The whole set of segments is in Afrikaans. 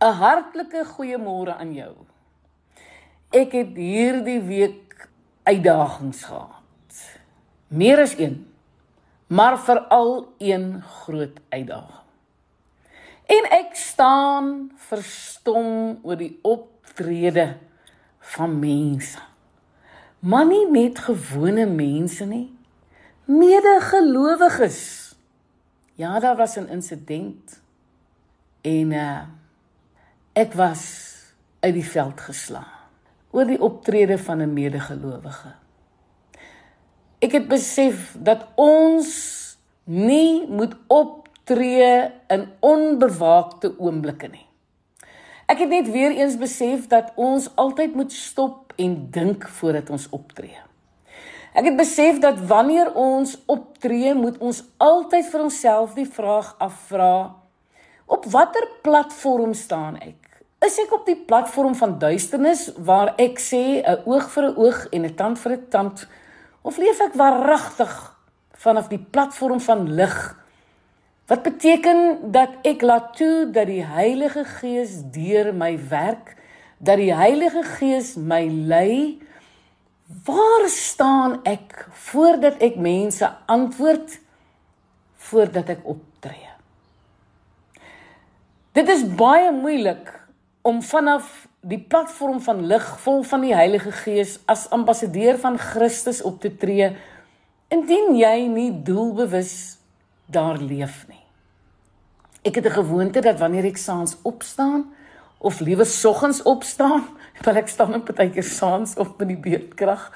'n Hartlike goeiemôre aan jou. Ek het hierdie week uitdagings gehad. Meer as een, maar veral een groot uitdaging. En ek staan verstom oor die optrede van mense. Maar nie net gewone mense nie, medegelowiges. Ja, daar was 'n insident en uh ek was uit die veld geslaan oor die optrede van 'n medegelowige. Ek het besef dat ons nie moet optree in onbewaakte oomblikke nie. Ek het net weer eens besef dat ons altyd moet stop en dink voordat ons optree. Ek het besef dat wanneer ons optree, moet ons altyd vir onsself die vraag afvra: Op watter platform staan ek? Is ek op die platform van duisternis waar ek sê 'n oog vir 'n oog en 'n tand vir 'n tand of leef ek waaragtig vanaf die platform van lig? Wat beteken dat ek laat toe dat die Heilige Gees deur my werk, dat die Heilige Gees my lei? Waar staan ek voordat ek mense antwoord voordat ek optree? Dit is baie moeilik om vanaf die platform van lig vol van die Heilige Gees as ambassadeur van Christus op te tree indien jy nie doelbewus daar leef nie. Ek het 'n gewoonte dat wanneer ek saans opstaan of liewe soggens opstaan, want ek staan op partykeer saans op met die beerdkrag.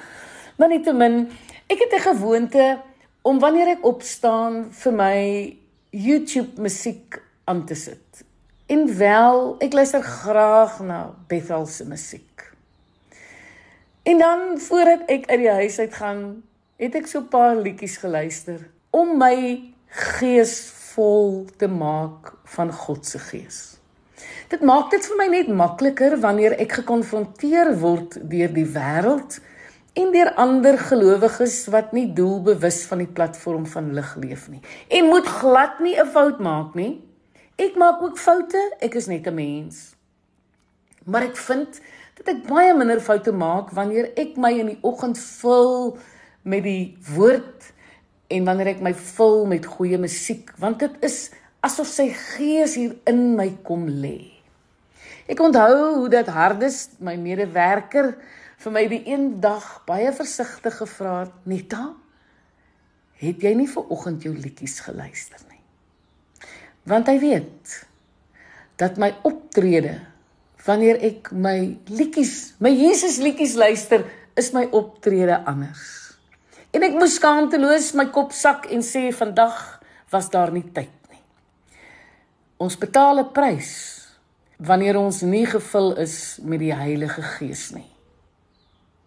Maar nietemin, ek het 'n gewoonte om wanneer ek opstaan vir my YouTube musiek aan te sit. En wel, ek luister graag na Bethel se musiek. En dan voordat ek uit die huis uit gaan, het ek so 'n paar liedjies geluister om my gees vol te maak van God se gees. Dit maak dit vir my net makliker wanneer ek gekonfronteer word deur die wêreld en deur ander gelowiges wat nie doelbewus van die platform van lig leef nie en moet glad nie 'n fout maak nie Ek maak ook foute, ek is net 'n mens. Maar ek vind dat ek baie minder foute maak wanneer ek my in die oggend vul met die woord en wanneer ek my vul met goeie musiek, want dit is asof sy gees hier in my kom lê. Ek onthou hoe dat Hardes, my medewerker, vir my die een dag baie versigtig gevra het, "Nita, het jy nie ver oggend jou liedjies geluister nie?" Want hy weet dat my optrede wanneer ek my liedjies, my Jesus liedjies luister, is my optrede anders. En ek moes skaamteloos my kop sak en sê vandag was daar nie tyd nie. Ons betaal 'n prys wanneer ons nie gevul is met die Heilige Gees nie.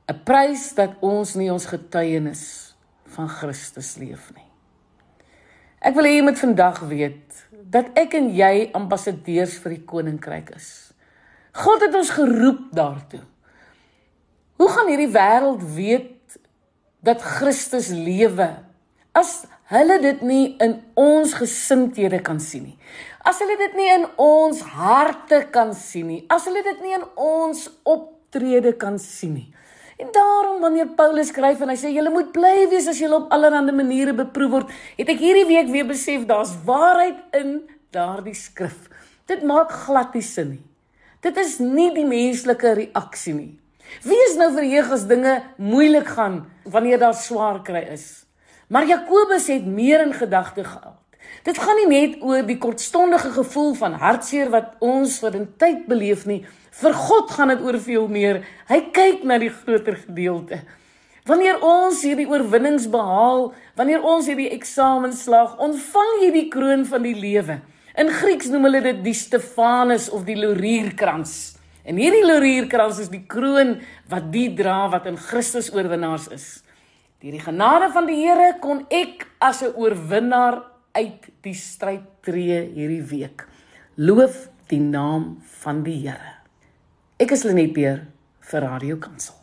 'n Prys dat ons nie ons getuienis van Christus leef nie. Ek wil hê jy moet vandag weet dat ek en jy ambassadeurs vir die koninkryk is. God het ons geroep daartoe. Hoe gaan hierdie wêreld weet dat Christus lewe as hulle dit nie in ons gesindhede kan sien nie? As hulle dit nie in ons harte kan sien nie, as hulle dit nie in ons optrede kan sien nie. En daarom wanneer Paulus skryf en hy sê julle moet bly wees as julle op allerlei maniere beproef word, het ek hierdie week weer besef daar's waarheid in daardie skrif. Dit maak glad nie sin nie. Dit is nie die menslike reaksie nie. Wie is nou verheug as dinge moeilik gaan wanneer daar swaar kry is? Maar Jakobus het meer in gedagte gehad. Dit gaan nie net oor die kortstondige gevoel van hartseer wat ons vir 'n tyd beleef nie. Vir God gaan dit oor veel meer. Hy kyk na die groter gedeelte. Wanneer ons hierdie oorwinnings behaal, wanneer ons hierdie eksamen slaag, ontvang jy die kroon van die lewe. In Grieks noem hulle dit die Stefanus of die laurierkrans. En hierdie laurierkrans is die kroon wat die dra wat in Christus oorwinnaars is. Deur die genade van die Here kon ek as 'n oorwinnaar uit die stryd tree hierdie week. Loof die naam van die Here. Ek is Lenet Beer vir Radio Kansel.